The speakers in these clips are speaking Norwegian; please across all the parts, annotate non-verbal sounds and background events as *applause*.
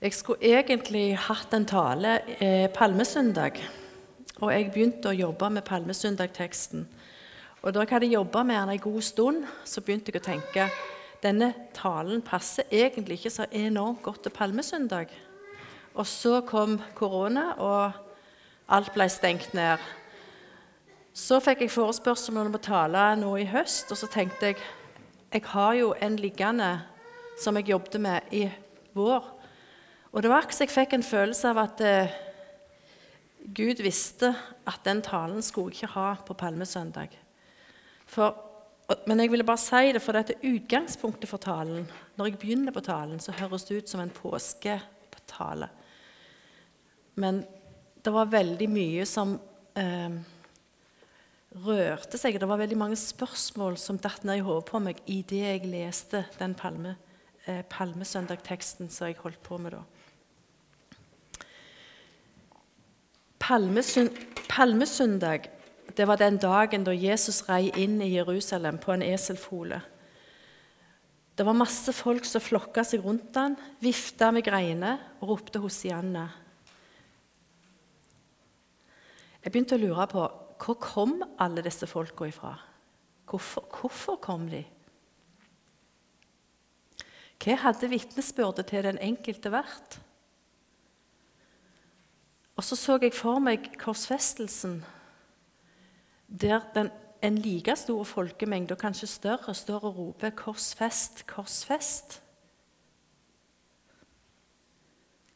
Jeg skulle egentlig hatt en tale eh, palmesøndag. Og jeg begynte å jobbe med palmesøndagteksten. Og da jeg hadde jobba med den en god stund, så begynte jeg å tenke denne talen passer egentlig ikke så enormt godt til palmesøndag. Og så kom korona, og alt ble stengt ned. Så fikk jeg forespørsel om å tale nå i høst, og så tenkte jeg jeg har jo en liggende som jeg jobbet med i vår. Og det var akkurat jeg fikk en følelse av at eh, Gud visste at den talen skulle jeg ikke ha på palmesøndag. For, men jeg ville bare si det, for dette utgangspunktet for talen Når jeg begynner på talen, så høres det ut som en påsketale. Men det var veldig mye som eh, rørte seg. Det var veldig mange spørsmål som datt ned i hodet på meg idet jeg leste den palme, eh, palmesøndagteksten som jeg holdt på med da. Palmesøndag det var den dagen da Jesus rei inn i Jerusalem på en eselfole. Det var masse folk som flokka seg rundt han, vifta med greiner og ropte Hosianna. Jeg begynte å lure på hvor kom alle disse folka ifra? Hvorfor, hvorfor kom de? Hva hadde vitnesbyrdet til den enkelte vært? Og så så jeg for meg korsfestelsen, der den, en like stor folkemengde, og kanskje større, står og roper 'Korsfest, korsfest'.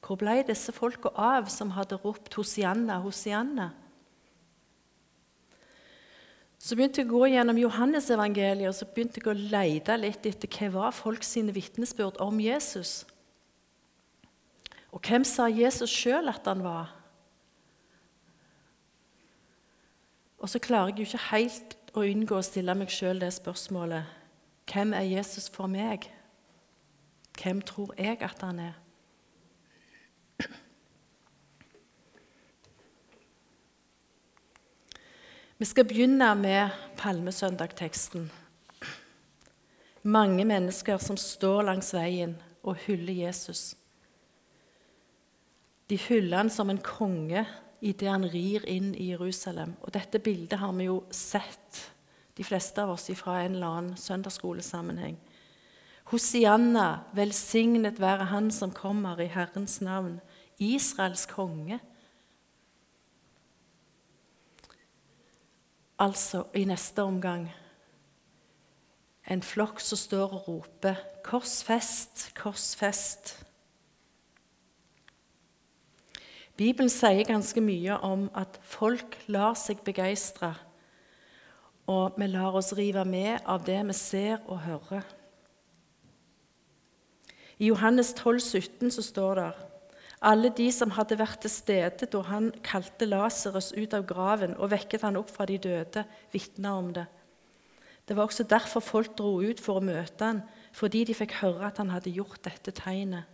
Hvor ble disse folka av som hadde ropt 'Hosianna, Hosianna'? Så begynte jeg å gå gjennom Johannesevangeliet og så begynte jeg å lete litt etter hva var folk sine vitnesbyrd om Jesus. Og hvem sa Jesus sjøl at han var? Og så klarer jeg jo ikke helt å unngå å stille meg sjøl det spørsmålet Hvem er Jesus for meg? Hvem tror jeg at han er? Vi skal begynne med palmesøndagteksten. Mange mennesker som står langs veien og hyller Jesus. De hyller han som en konge idet han rir inn i Jerusalem. Og Dette bildet har vi jo sett, de fleste av oss, fra en eller annen søndagsskolesammenheng. Hosianna, velsignet være Han som kommer i Herrens navn, Israels konge. Altså i neste omgang en flokk som står og roper 'Korsfest, korsfest'. Bibelen sier ganske mye om at folk lar seg begeistre, og vi lar oss rive med av det vi ser og hører. I Johannes 12, 17 så står det alle de som hadde vært til stede da han kalte Lasarus ut av graven og vekket han opp fra de døde, vitna om det. Det var også derfor folk dro ut for å møte han, fordi de fikk høre at han hadde gjort dette tegnet.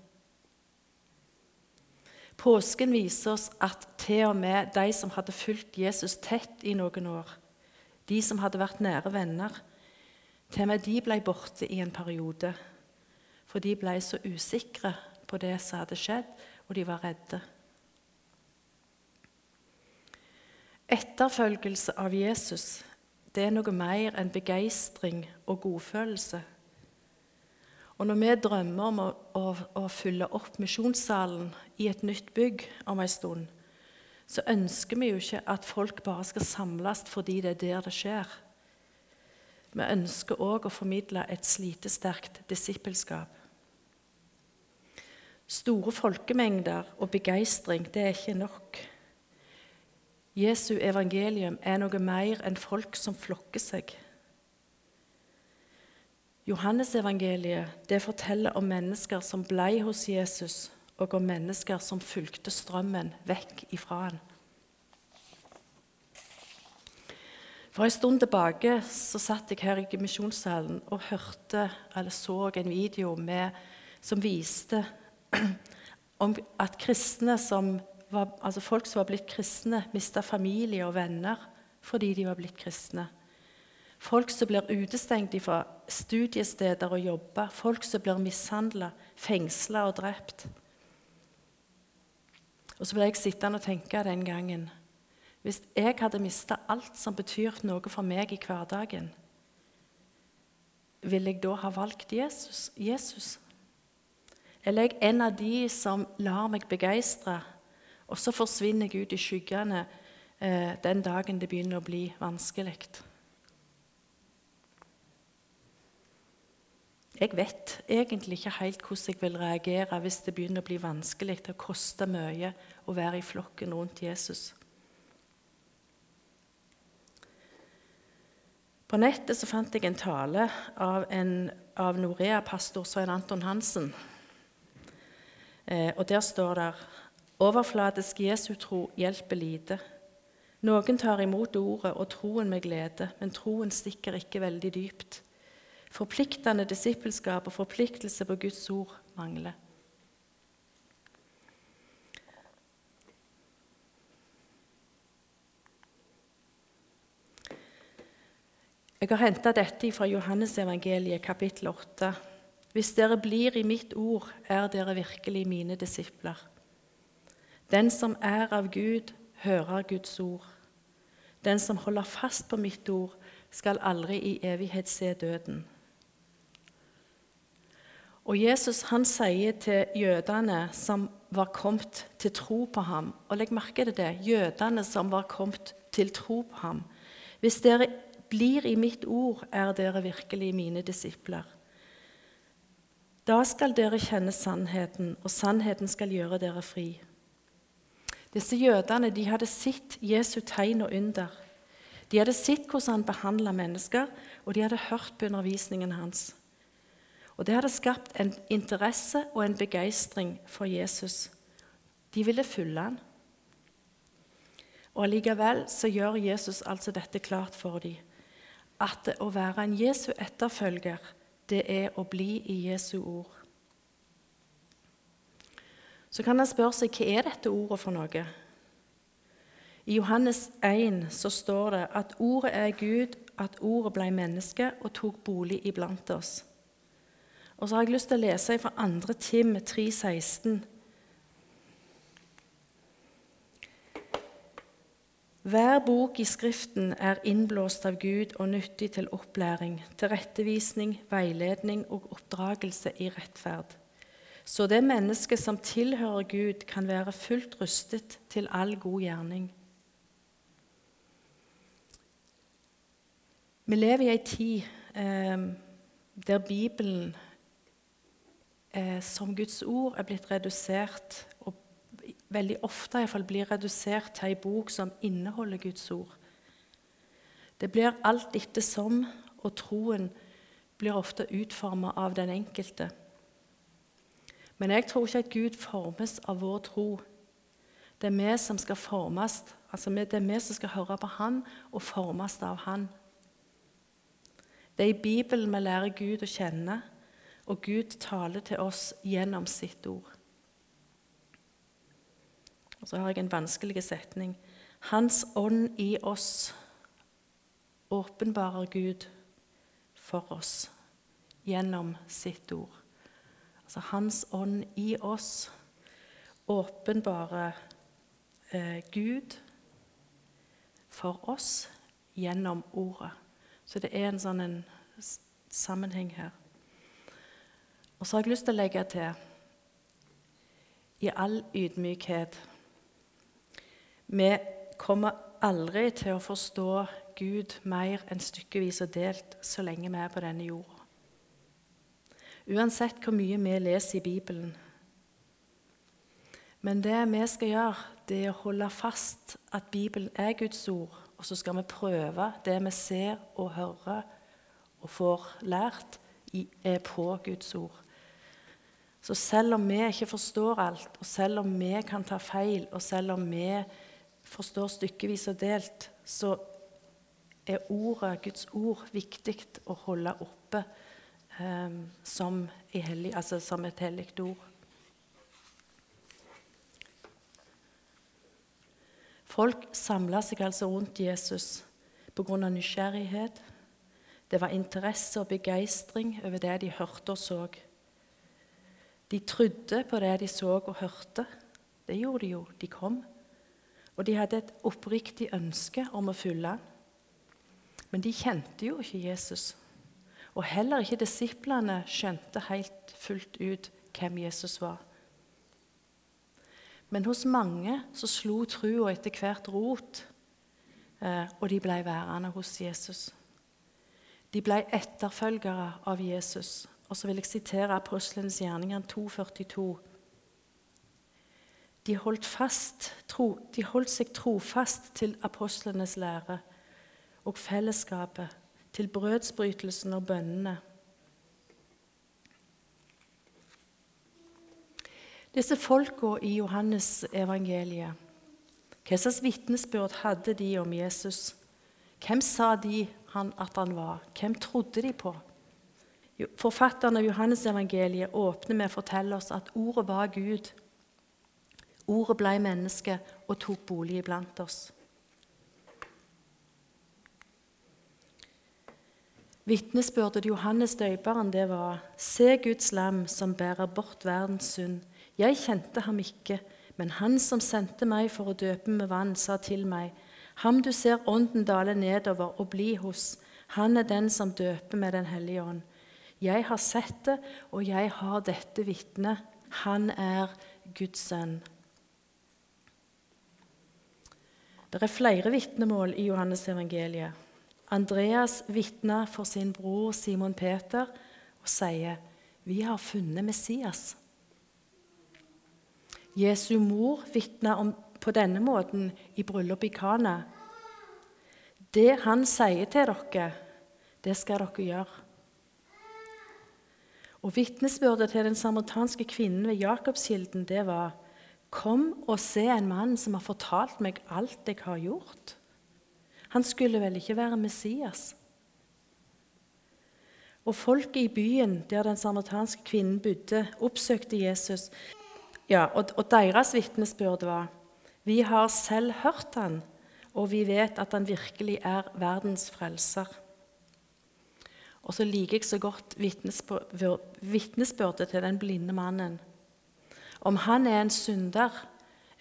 Påsken viser oss at til og med de som hadde fulgt Jesus tett i noen år, de som hadde vært nære venner, til og med de ble borte i en periode. For de ble så usikre på det som hadde skjedd, og de var redde. Etterfølgelse av Jesus det er noe mer enn begeistring og godfølelse. Og når vi drømmer om å, å, å fylle opp misjonssalen i et nytt bygg om en stund, så ønsker vi jo ikke at folk bare skal samles fordi det er der det skjer. Vi ønsker òg å formidle et slitesterkt disippelskap. Store folkemengder og begeistring det er ikke nok. Jesu evangelium er noe mer enn folk som flokker seg. Johannesevangeliet det forteller om mennesker som ble hos Jesus, og om mennesker som fulgte strømmen vekk ifra han. For En stund tilbake så satt jeg her i misjonssalen og hørte, eller så en video med, som viste *clears throat* at kristne som var, altså folk som var blitt kristne, mista familie og venner fordi de var blitt kristne. Folk som blir utestengt fra studiesteder og jobber. Folk som blir mishandla, fengsla og drept. Og så ble jeg sittende og tenke den gangen Hvis jeg hadde mista alt som betyr noe for meg i hverdagen, vil jeg da ha valgt Jesus? Jesus? Eller er jeg en av de som lar meg begeistre, og så forsvinner jeg ut i skyggene eh, den dagen det begynner å bli vanskelig? Jeg vet egentlig ikke helt hvordan jeg vil reagere hvis det begynner å bli vanskelig til å koste mye å være i flokken rundt Jesus. På nettet så fant jeg en tale av, av Norea-pastor Svein Anton Hansen. Eh, og Der står det overfladisk Jesu tro hjelper lite. Noen tar imot ordet og troen med glede, men troen stikker ikke veldig dypt. Forpliktende disippelskap og forpliktelse på Guds ord mangler. Jeg har henta dette fra Johannesevangeliet kapittel 8. Hvis dere blir i mitt ord, er dere virkelig mine disipler. Den som er av Gud, hører Guds ord. Den som holder fast på mitt ord, skal aldri i evighet se døden. Og Jesus han sier til jødene som var kommet til tro på ham Og legg merke til det jødene som var kommet til tro på ham. Hvis dere blir i mitt ord, er dere virkelig mine disipler. Da skal dere kjenne sannheten, og sannheten skal gjøre dere fri. Disse jødene de hadde sett Jesu tegn og under. De hadde sett hvordan han behandla mennesker, og de hadde hørt på undervisningen hans. Og Det hadde skapt en interesse og en begeistring for Jesus. De ville følge han. Og Allikevel så gjør Jesus altså dette klart for dem. At å være en Jesu etterfølger, det er å bli i Jesu ord. Så kan han spørre seg hva er dette ordet for noe. I Johannes 1 så står det at ordet er Gud, at ordet ble menneske og tok bolig iblant oss. Og så har jeg lyst til å lese fra 2. Tim 3,16. Hver bok i Skriften er innblåst av Gud og nyttig til opplæring, tilrettevisning, veiledning og oppdragelse i rettferd. Så det mennesket som tilhører Gud, kan være fullt rustet til all god gjerning. Vi lever i ei tid eh, der Bibelen eh, som Guds ord er blitt redusert, og veldig ofte i fall blir redusert til ei bok som inneholder Guds ord. Det blir alt ettersom, og troen blir ofte utforma av den enkelte. Men jeg tror ikke at Gud formes av vår tro. Det er vi som skal formes, altså det er vi som skal høre på Han og formes av Han. Det er i Bibelen vi lærer Gud å kjenne, og Gud taler til oss gjennom sitt ord. Og så har jeg en vanskelig setning. Hans ånd i oss åpenbarer Gud for oss gjennom sitt ord. Altså Hans ånd i oss åpenbarer eh, Gud for oss gjennom ordet. Så det er en sånn en sammenheng her. Og så har jeg lyst til å legge til i all ydmykhet Vi kommer aldri til å forstå Gud mer enn stykkevis og delt så lenge vi er på denne jorda. Uansett hvor mye vi leser i Bibelen. Men det vi skal gjøre, det er å holde fast at Bibelen er Guds ord, og så skal vi prøve det vi ser og hører og får lært, er på Guds ord. Så selv om vi ikke forstår alt, og selv om vi kan ta feil, og selv om vi forstår stykkevis og delt, så er ordet, Guds ord viktig å holde oppe eh, som, hellig, altså som, et hellig ord. Folk samla seg altså rundt Jesus pga. nysgjerrighet. Det var interesse og begeistring over det de hørte og så. De trodde på det de så og hørte. Det gjorde de jo. De kom. Og de hadde et oppriktig ønske om å følge han. Men de kjente jo ikke Jesus. Og heller ikke disiplene skjønte helt fullt ut hvem Jesus var. Men hos mange så slo trua etter hvert rot, eh, og de ble værende hos Jesus. De ble etterfølgere av Jesus. Og så vil jeg sitere Apostlenes gjerninger 2,42. De holdt, de holdt seg trofast til apostlenes lære og fellesskapet, til brødsbrytelsen og bønnene. Disse folka i Johannes evangeliet, hva slags vitnesbyrd hadde de om Jesus? Hvem sa de han, at han var? Hvem trodde de på? Forfatteren av Johannes evangeliet åpner med å fortelle oss at ordet var Gud. Ordet ble menneske og tok bolig iblant oss. Vitnesbyrdet Johannes døperen det var Se Guds lam som bærer bort verdens synd. Jeg kjente ham ikke, men han som sendte meg for å døpe med vann, sa til meg, Ham du ser ånden dale nedover og bli hos, han er den som døper med Den hellige ånd. Jeg har sett det, og jeg har dette vitnet. Han er Guds sønn. Det er flere vitnemål i Johannes evangeliet. Andreas vitner for sin bror Simon Peter og sier, 'Vi har funnet Messias'. Jesu mor vitner på denne måten i bryllupet i Kana. Det han sier til dere, det skal dere gjøre. Og Vitnesbyrdet til den samaritanske kvinnen ved Jakobskilden det var Kom og se en mann som har fortalt meg alt jeg har gjort. Han skulle vel ikke være Messias? Og folket i byen der den samaritanske kvinnen bodde, oppsøkte Jesus. Ja, og, og deres vitnesbyrd var vi har selv hørt han, og vi vet at han virkelig er verdens frelser. Og så liker jeg så godt vitnesbyrdet til den blinde mannen. Om han er en synder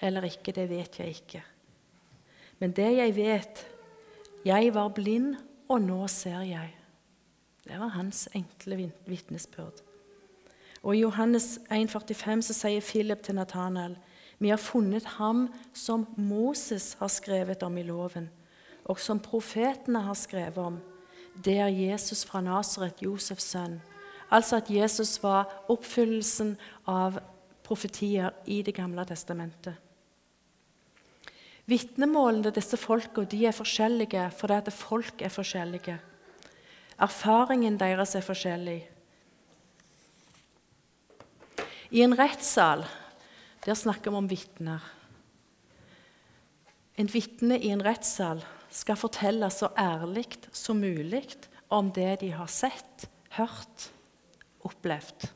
eller ikke, det vet jeg ikke. Men det jeg vet Jeg var blind, og nå ser jeg. Det var hans enkle vitnesbyrd. Og I Johannes 1,45 sier Philip til Nathanael.: Vi har funnet ham som Moses har skrevet om i loven, og som profetene har skrevet om. Det er Jesus fra Nasaret, Josefs sønn. Altså at Jesus var oppfyllelsen av profetier i Det gamle testamentet. Vitnemålene disse folka er forskjellige fordi at folk er forskjellige. Erfaringen deres er forskjellig. I en rettssal der snakker vi om vitner. En vitne i en rettssal skal fortelle så ærlig som mulig om det de har sett, hørt, opplevd.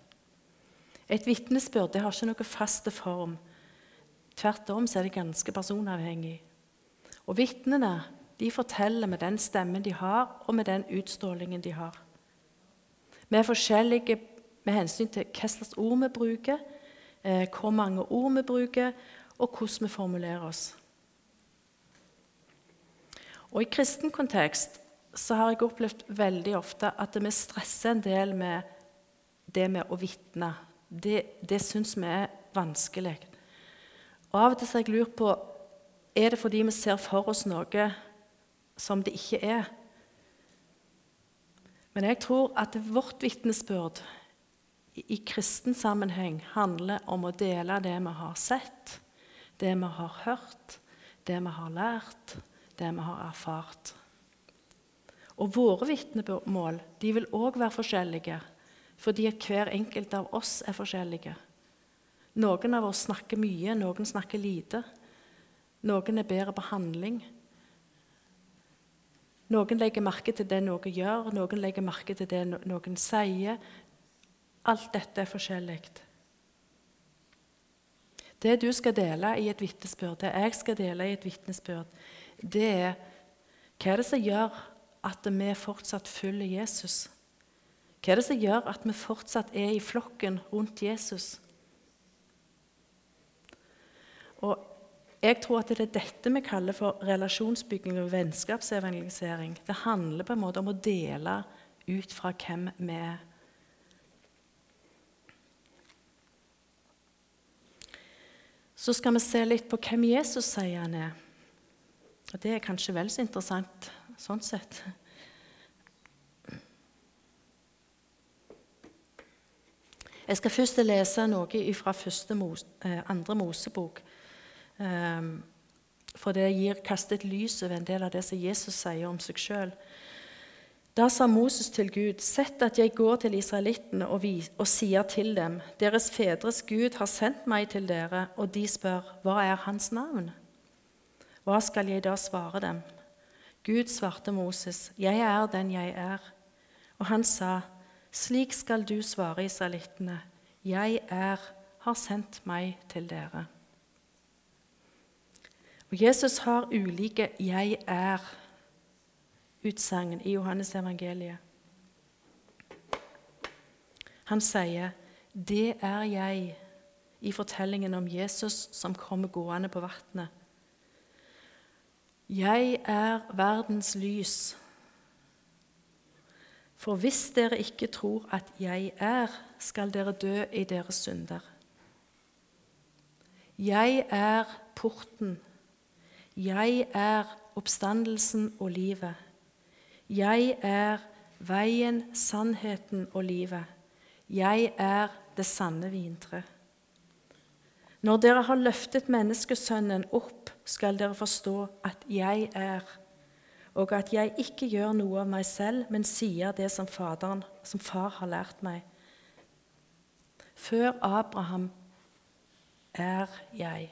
Et vitnesbyrd har ikke noe faste form. Tvert om er det ganske personavhengig. Og Vitnene forteller med den stemmen de har, og med den utstrålingen de har. Vi er forskjellige med hensyn til hva slags ord vi bruker, eh, hvor mange ord vi bruker, og hvordan vi formulerer oss. Og I kristen kontekst så har jeg opplevd veldig ofte at vi stresser en del med det med å vitne. Det, det syns vi er vanskelig. Og Av og til har jeg lurt på er det fordi vi ser for oss noe som det ikke er. Men jeg tror at vårt vitnesbyrd i kristen sammenheng handler om å dele det vi har sett, det vi har hørt, det vi har lært, det vi har erfart. Og våre vitnemål vil òg være forskjellige, fordi hver enkelt av oss er forskjellige. Noen av oss snakker mye, noen snakker lite. Noen er bedre på handling. Noen legger merke til det noen gjør, noen legger merke til det noen sier. Alt dette er forskjellig. Det du skal dele i et vitnesbyrd, det jeg skal dele i et vitnesbyrd, det er hva er det som gjør at vi fortsatt følger Jesus? Hva er det som gjør at vi fortsatt er i flokken rundt Jesus? Og jeg tror at det er dette vi kaller for relasjonsbygging og vennskapsevangelisering. Det handler på en måte om å dele ut fra hvem vi er. Så skal vi se litt på hvem Jesus sier han er. Og Det er kanskje vel så interessant sånn sett. Jeg skal først lese noe fra første, eh, andre Mosebok. Ehm, for det gir kastet lys over en del av det som Jesus sier om seg sjøl. Da sa Moses til Gud.: Sett at jeg går til israelittene og, og, sier til dem:" Deres fedres Gud har sendt meg til dere, og de spør:" Hva er hans navn? Hva skal jeg da svare dem? Gud svarte Moses:" Jeg er den jeg er. Og han sa:" Slik skal du svare israelittene:" Jeg er, har sendt meg til dere. Og Jesus har ulike 'jeg er'-utsagn i Johannes evangeliet. Han sier 'Det er jeg' i fortellingen om Jesus som kommer gående på vannet. Jeg er verdens lys. For hvis dere ikke tror at jeg er, skal dere dø i deres synder. Jeg er porten. Jeg er oppstandelsen og livet. Jeg er veien, sannheten og livet. Jeg er det sanne vintre. Når dere har løftet menneskesønnen opp, skal dere forstå at jeg er, og at jeg ikke gjør noe av meg selv, men sier det som, faderen, som far har lært meg. Før Abraham er jeg.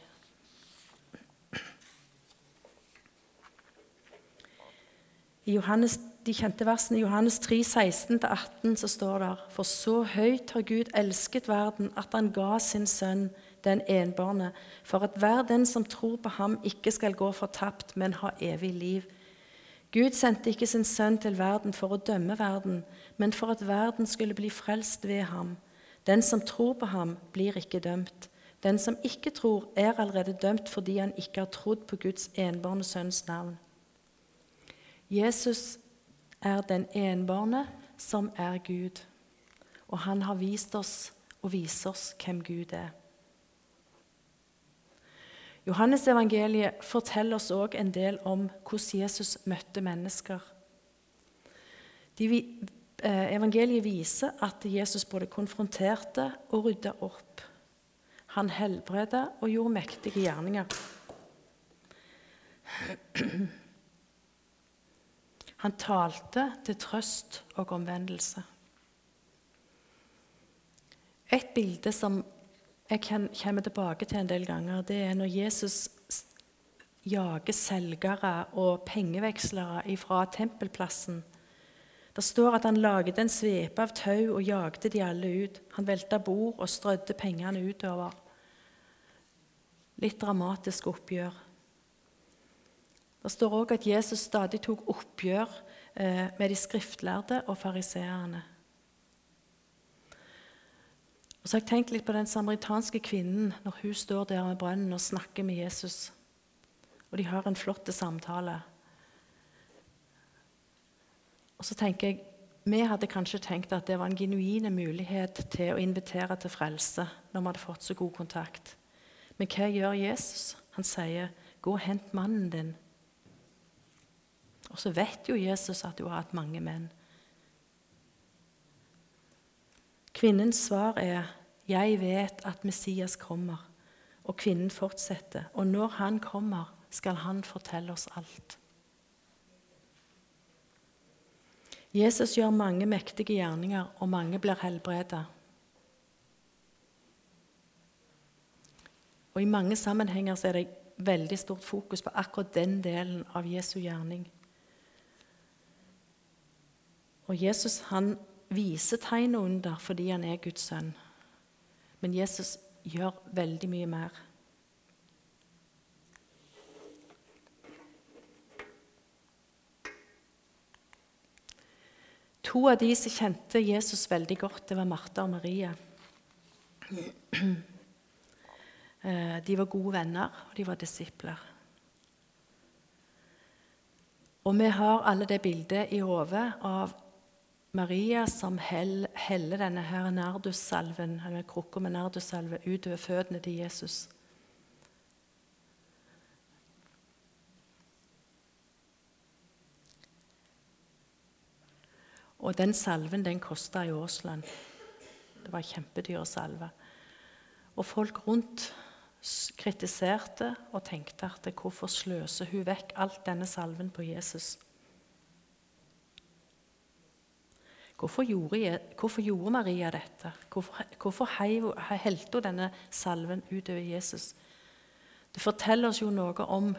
I Johannes, de kjente versene i Johannes 3, 16-18 så står det For så høyt har Gud elsket verden at han ga sin sønn den enbårne, for at hver den som tror på ham, ikke skal gå fortapt, men ha evig liv. Gud sendte ikke sin sønn til verden for å dømme verden, men for at verden skulle bli frelst ved ham. Den som tror på ham, blir ikke dømt. Den som ikke tror, er allerede dømt fordi han ikke har trodd på Guds enbårne sønns navn. Jesus er den enbårne som er Gud, og han har vist oss og viser oss hvem Gud er. Johannes evangeliet forteller oss òg en del om hvordan Jesus møtte mennesker. Eh, evangeliet viser at Jesus både konfronterte og rydda opp. Han helbreda og gjorde mektige gjerninger. Han talte til trøst og omvendelse. Et bilde som jeg kommer tilbake til en del ganger, det er når Jesus jager selgere og pengevekslere fra tempelplassen. Det står at han laget en svepe av tau og jagde de alle ut. Han velta bord og strødde pengene utover. Litt dramatisk oppgjør. Det står òg at Jesus stadig tok oppgjør eh, med de skriftlærde og fariseerne. Og så har jeg tenkt litt på den samaritanske kvinnen når hun står der ved brønnen og snakker med Jesus. Og de har en flott samtale. Og så tenker jeg vi hadde kanskje tenkt at det var en genuin mulighet til å invitere til frelse når vi hadde fått så god kontakt. Men hva gjør Jesus? Han sier, 'Gå og hent mannen din'. Og så vet jo Jesus at hun har hatt mange menn. Kvinnens svar er 'Jeg vet at Messias kommer'. Og kvinnen fortsetter. Og når han kommer, skal han fortelle oss alt. Jesus gjør mange mektige gjerninger, og mange blir helbredet. Og I mange sammenhenger er det veldig stort fokus på akkurat den delen av Jesu gjerning. Og Jesus han viser tegn og under fordi han er Guds sønn. Men Jesus gjør veldig mye mer. To av de som kjente Jesus veldig godt, det var Martha og Maria. Eh, de var gode venner, og de var disipler. Og vi har alle det bildet i hodet av Maria som heller denne her nardussalven, eller krukka med nardussalve utover føttene til Jesus. Og den salven den kosta i Åsland. Det var kjempedyre salve. Og folk rundt kritiserte og tenkte at hvorfor sløser hun vekk alt denne salven på Jesus? Hvorfor gjorde, hvorfor gjorde Maria dette? Hvorfor, hvorfor helte hun denne salven utover Jesus? Det forteller oss jo noe om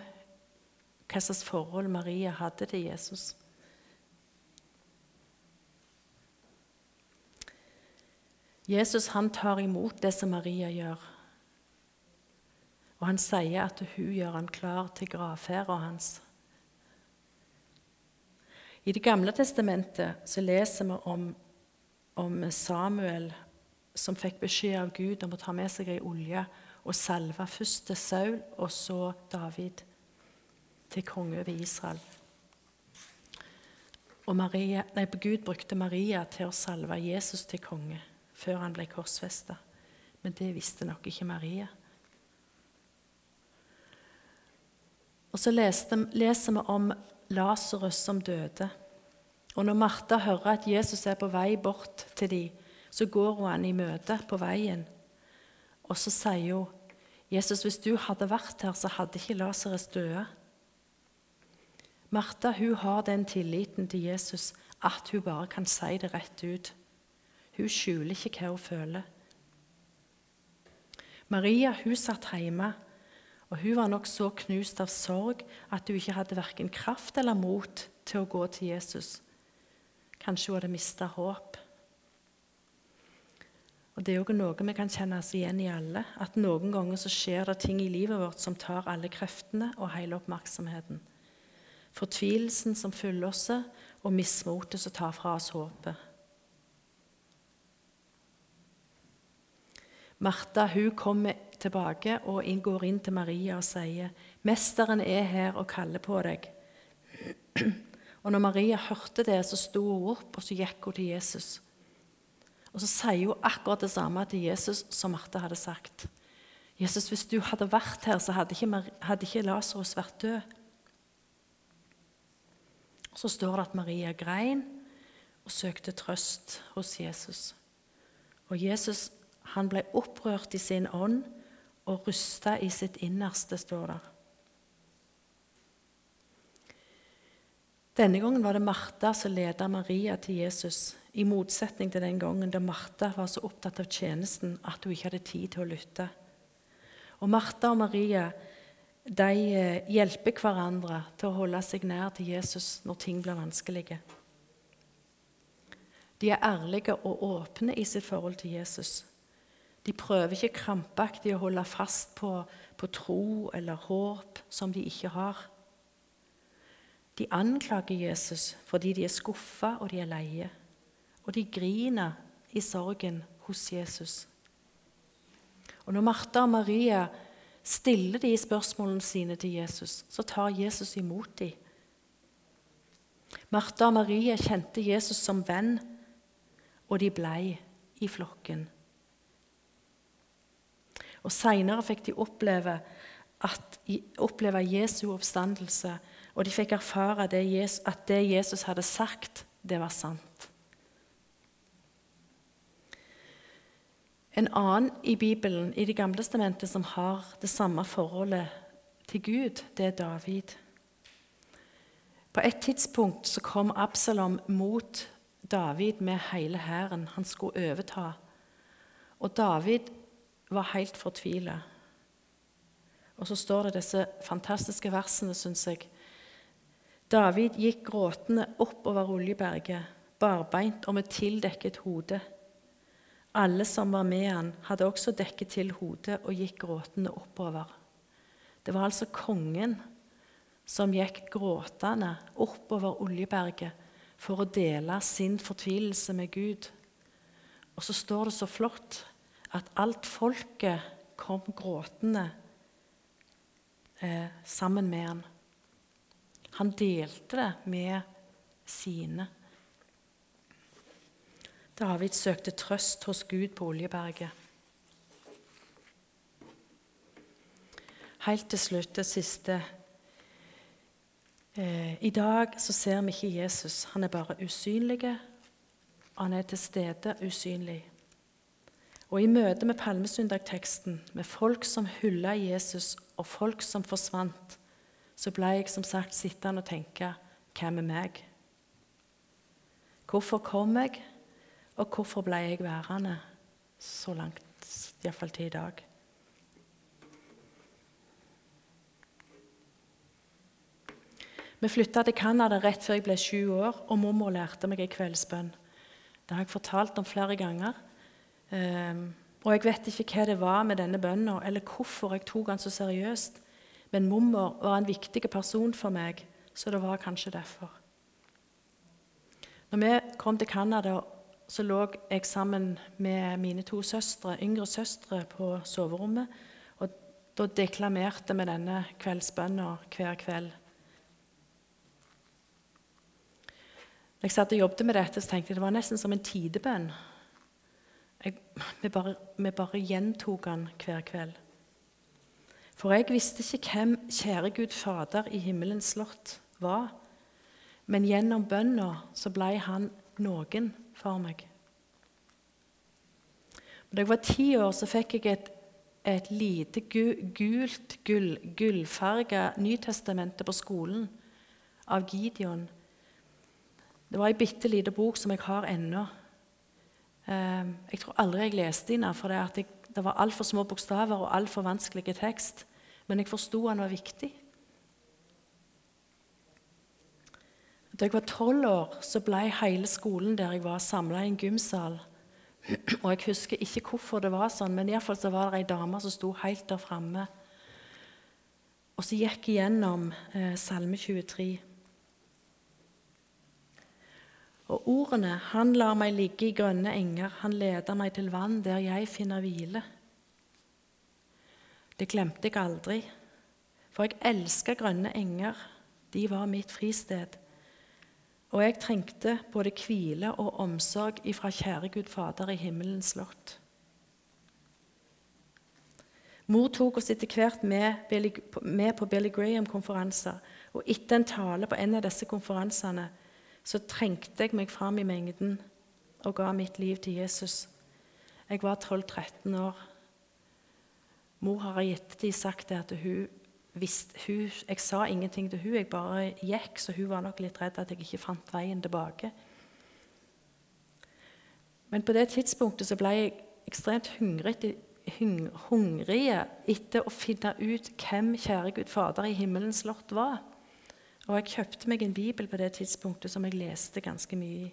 hva slags forhold Maria hadde til Jesus. Jesus han tar imot det som Maria gjør. Og han sier at hun gjør han klar til gravferda hans. I Det gamle testamentet så leser vi om, om, Samuel som fikk beskjed av Gud om å ta med seg ei olje og salve først til Saul og så David til konge over Israel. Og Maria, nei, Gud brukte Maria til å salve Jesus til konge før han ble korsfesta. Men det visste nok ikke Maria. Og så leste, leser vi om Lasarus som døde. Og når Martha hører at Jesus er på vei bort til dem, så går hun han i møte på veien. Og så sier hun, 'Jesus, hvis du hadde vært her, så hadde ikke Lasarus døde.' Martha hun har den tilliten til Jesus at hun bare kan si det rett ut. Hun skjuler ikke hva hun føler. Maria hun satt hjemme og Hun var nok så knust av sorg at hun ikke hadde verken kraft eller mot til å gå til Jesus. Kanskje hun hadde mista håp. Og Det er jo noe vi kan kjenne oss igjen i alle. At Noen ganger så skjer det ting i livet vårt som tar alle kreftene og hele oppmerksomheten. Fortvilelsen som fyller oss, og mismotet som tar fra oss håpet. Martha hun kommer tilbake og går inn til Maria og sier, 'Mesteren er her og kaller på deg.' Og når Maria hørte det, så sto hun opp og så gikk hun til Jesus. Og Så sier hun akkurat det samme til Jesus som Martha hadde sagt. 'Jesus, hvis du hadde vært her, så hadde ikke, hadde Lasarus vært død.' Så står det at Maria grein og søkte trøst hos Jesus. Og Jesus han ble opprørt i sin ånd og rusta i sitt innerste, står der. Denne gangen var det Martha som ledet Maria til Jesus, i motsetning til den gangen da Martha var så opptatt av tjenesten at hun ikke hadde tid til å lytte. Og Martha og Maria de eh, hjelper hverandre til å holde seg nær til Jesus når ting blir vanskelige. De er ærlige og åpne i sitt forhold til Jesus. De prøver ikke krampaktig å holde fast på, på tro eller håp som de ikke har. De anklager Jesus fordi de er skuffa og de er leie. Og de griner i sorgen hos Jesus. Og Når Martha og Maria stiller de spørsmålene sine til Jesus, så tar Jesus imot dem. Martha og Maria kjente Jesus som venn, og de blei i flokken. Og Seinere fikk de oppleve, at, oppleve Jesu oppstandelse, og de fikk erfare det Jesus, at det Jesus hadde sagt, det var sant. En annen i Bibelen, i Det gamle testamentet, som har det samme forholdet til Gud, det er David. På et tidspunkt så kom Absalom mot David med hele hæren. Han skulle overta. Og David var helt fortvila. Og så står det disse fantastiske versene, syns jeg. David gikk gråtende oppover Oljeberget, barbeint og med tildekket hode. Alle som var med han, hadde også dekket til hodet og gikk gråtende oppover. Det var altså kongen som gikk gråtende oppover Oljeberget for å dele sin fortvilelse med Gud. Og så står det så flott at alt folket kom gråtende eh, sammen med han. Han delte det med sine. David søkte trøst hos Gud på Oljeberget. Helt til slutt, det siste. Eh, I dag så ser vi ikke Jesus. Han er bare usynlig. Han er til stede usynlig. Og i møte med palmesøndagteksten, med folk som hylla Jesus, og folk som forsvant, så ble jeg som sagt sittende og tenke hvem er meg? Hvorfor kom jeg, og hvorfor ble jeg værende så langt, iallfall til i dag? Vi flytta til Canada rett før jeg ble sju år, og mormor lærte meg ei kveldsbønn. Det har jeg fortalt om flere ganger. Um, og jeg vet ikke hva det var med denne bønnen, eller hvorfor jeg tok den så seriøst. Men mormor var en viktig person for meg, så det var kanskje derfor. Når vi kom til Canada, så lå jeg sammen med mine to søstre, yngre søstre på soverommet. Og da deklamerte vi denne kveldsbønna hver kveld. Når jeg satt og jobbet med dette, så tenkte jeg det var nesten som en tidebønn. Jeg, vi, bare, vi bare gjentok han hver kveld. For jeg visste ikke hvem kjære Gud Fader i himmelens slott var. Men gjennom bønna så ble han noen for meg. Da jeg var ti år, så fikk jeg et, et lite gult, gull, gullfarga Nytestamentet på skolen av Gideon. Det var ei bitte lita bok som jeg har ennå. Ehm, jeg tror aldri jeg leste den, for det, det var altfor små bokstaver og altfor vanskelig tekst. Men jeg forsto han var viktig. Da jeg var tolv år, så ble hele skolen der jeg var, samla i en gymsal. Og Jeg husker ikke hvorfor det var sånn, men iallfall så var det ei dame som sto helt der framme. Og så gikk jeg gjennom eh, Salme 23. Og ordene 'Han lar meg ligge i grønne enger', 'Han leder meg til vann der jeg finner hvile'. Det glemte jeg aldri, for jeg elska grønne enger. De var mitt fristed. Og jeg trengte både hvile og omsorg ifra kjære Gud Fader i himmelens slott. Mor tok oss etter hvert med, med på Billy Graham-konferanser, og etter en tale på en av disse konferansene så trengte jeg meg fram i mengden og ga mitt liv til Jesus. Jeg var 12-13 år. Mor har i ettertid sagt at hun, visste, hun, Jeg sa ingenting til hun, jeg bare gikk, så hun var nok litt redd at jeg ikke fant veien tilbake. Men på det tidspunktet så ble jeg ekstremt hungrig, hungrig etter å finne ut hvem kjære Gud Fader i himmelens lott var. Og jeg kjøpte meg en bibel på det tidspunktet som jeg leste ganske mye i.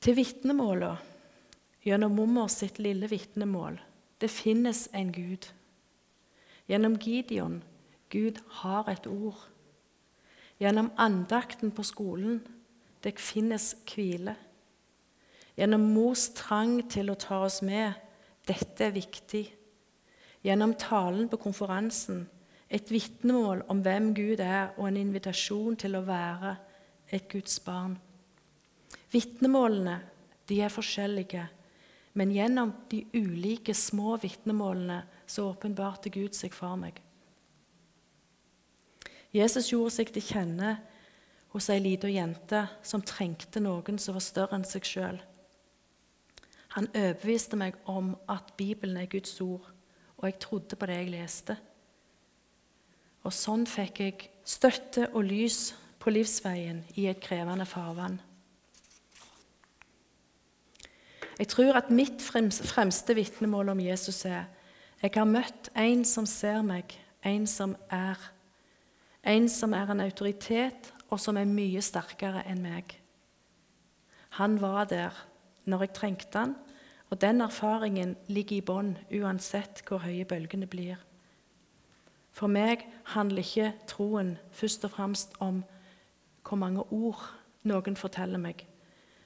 Til vitnemåla, gjennom mormor sitt lille vitnemål, det finnes en Gud. Gjennom Gideon Gud har et ord. Gjennom andakten på skolen det finnes hvile. Gjennom mors trang til å ta oss med dette er viktig. Gjennom talen på konferansen et vitnemål om hvem Gud er, og en invitasjon til å være et Guds barn. Vitnemålene de er forskjellige, men gjennom de ulike små vitnemålene så åpenbarte Gud seg for meg. Jesus gjorde seg til kjenne hos ei lita jente som trengte noen som var større enn seg sjøl. Han overbeviste meg om at Bibelen er Guds ord, og jeg trodde på det jeg leste. Og sånn fikk jeg støtte og lys på livsveien i et krevende farvann. Jeg tror at mitt fremste vitnemål om Jesus er jeg har møtt en som ser meg, en som er. En som er en autoritet, og som er mye sterkere enn meg. Han var der når jeg trengte han, og den erfaringen ligger i bånn uansett hvor høye bølgene blir. For meg handler ikke troen først og fremst om hvor mange ord noen forteller meg,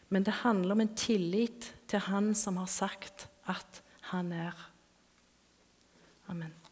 men det handler om en tillit til Han som har sagt at han er. Amen.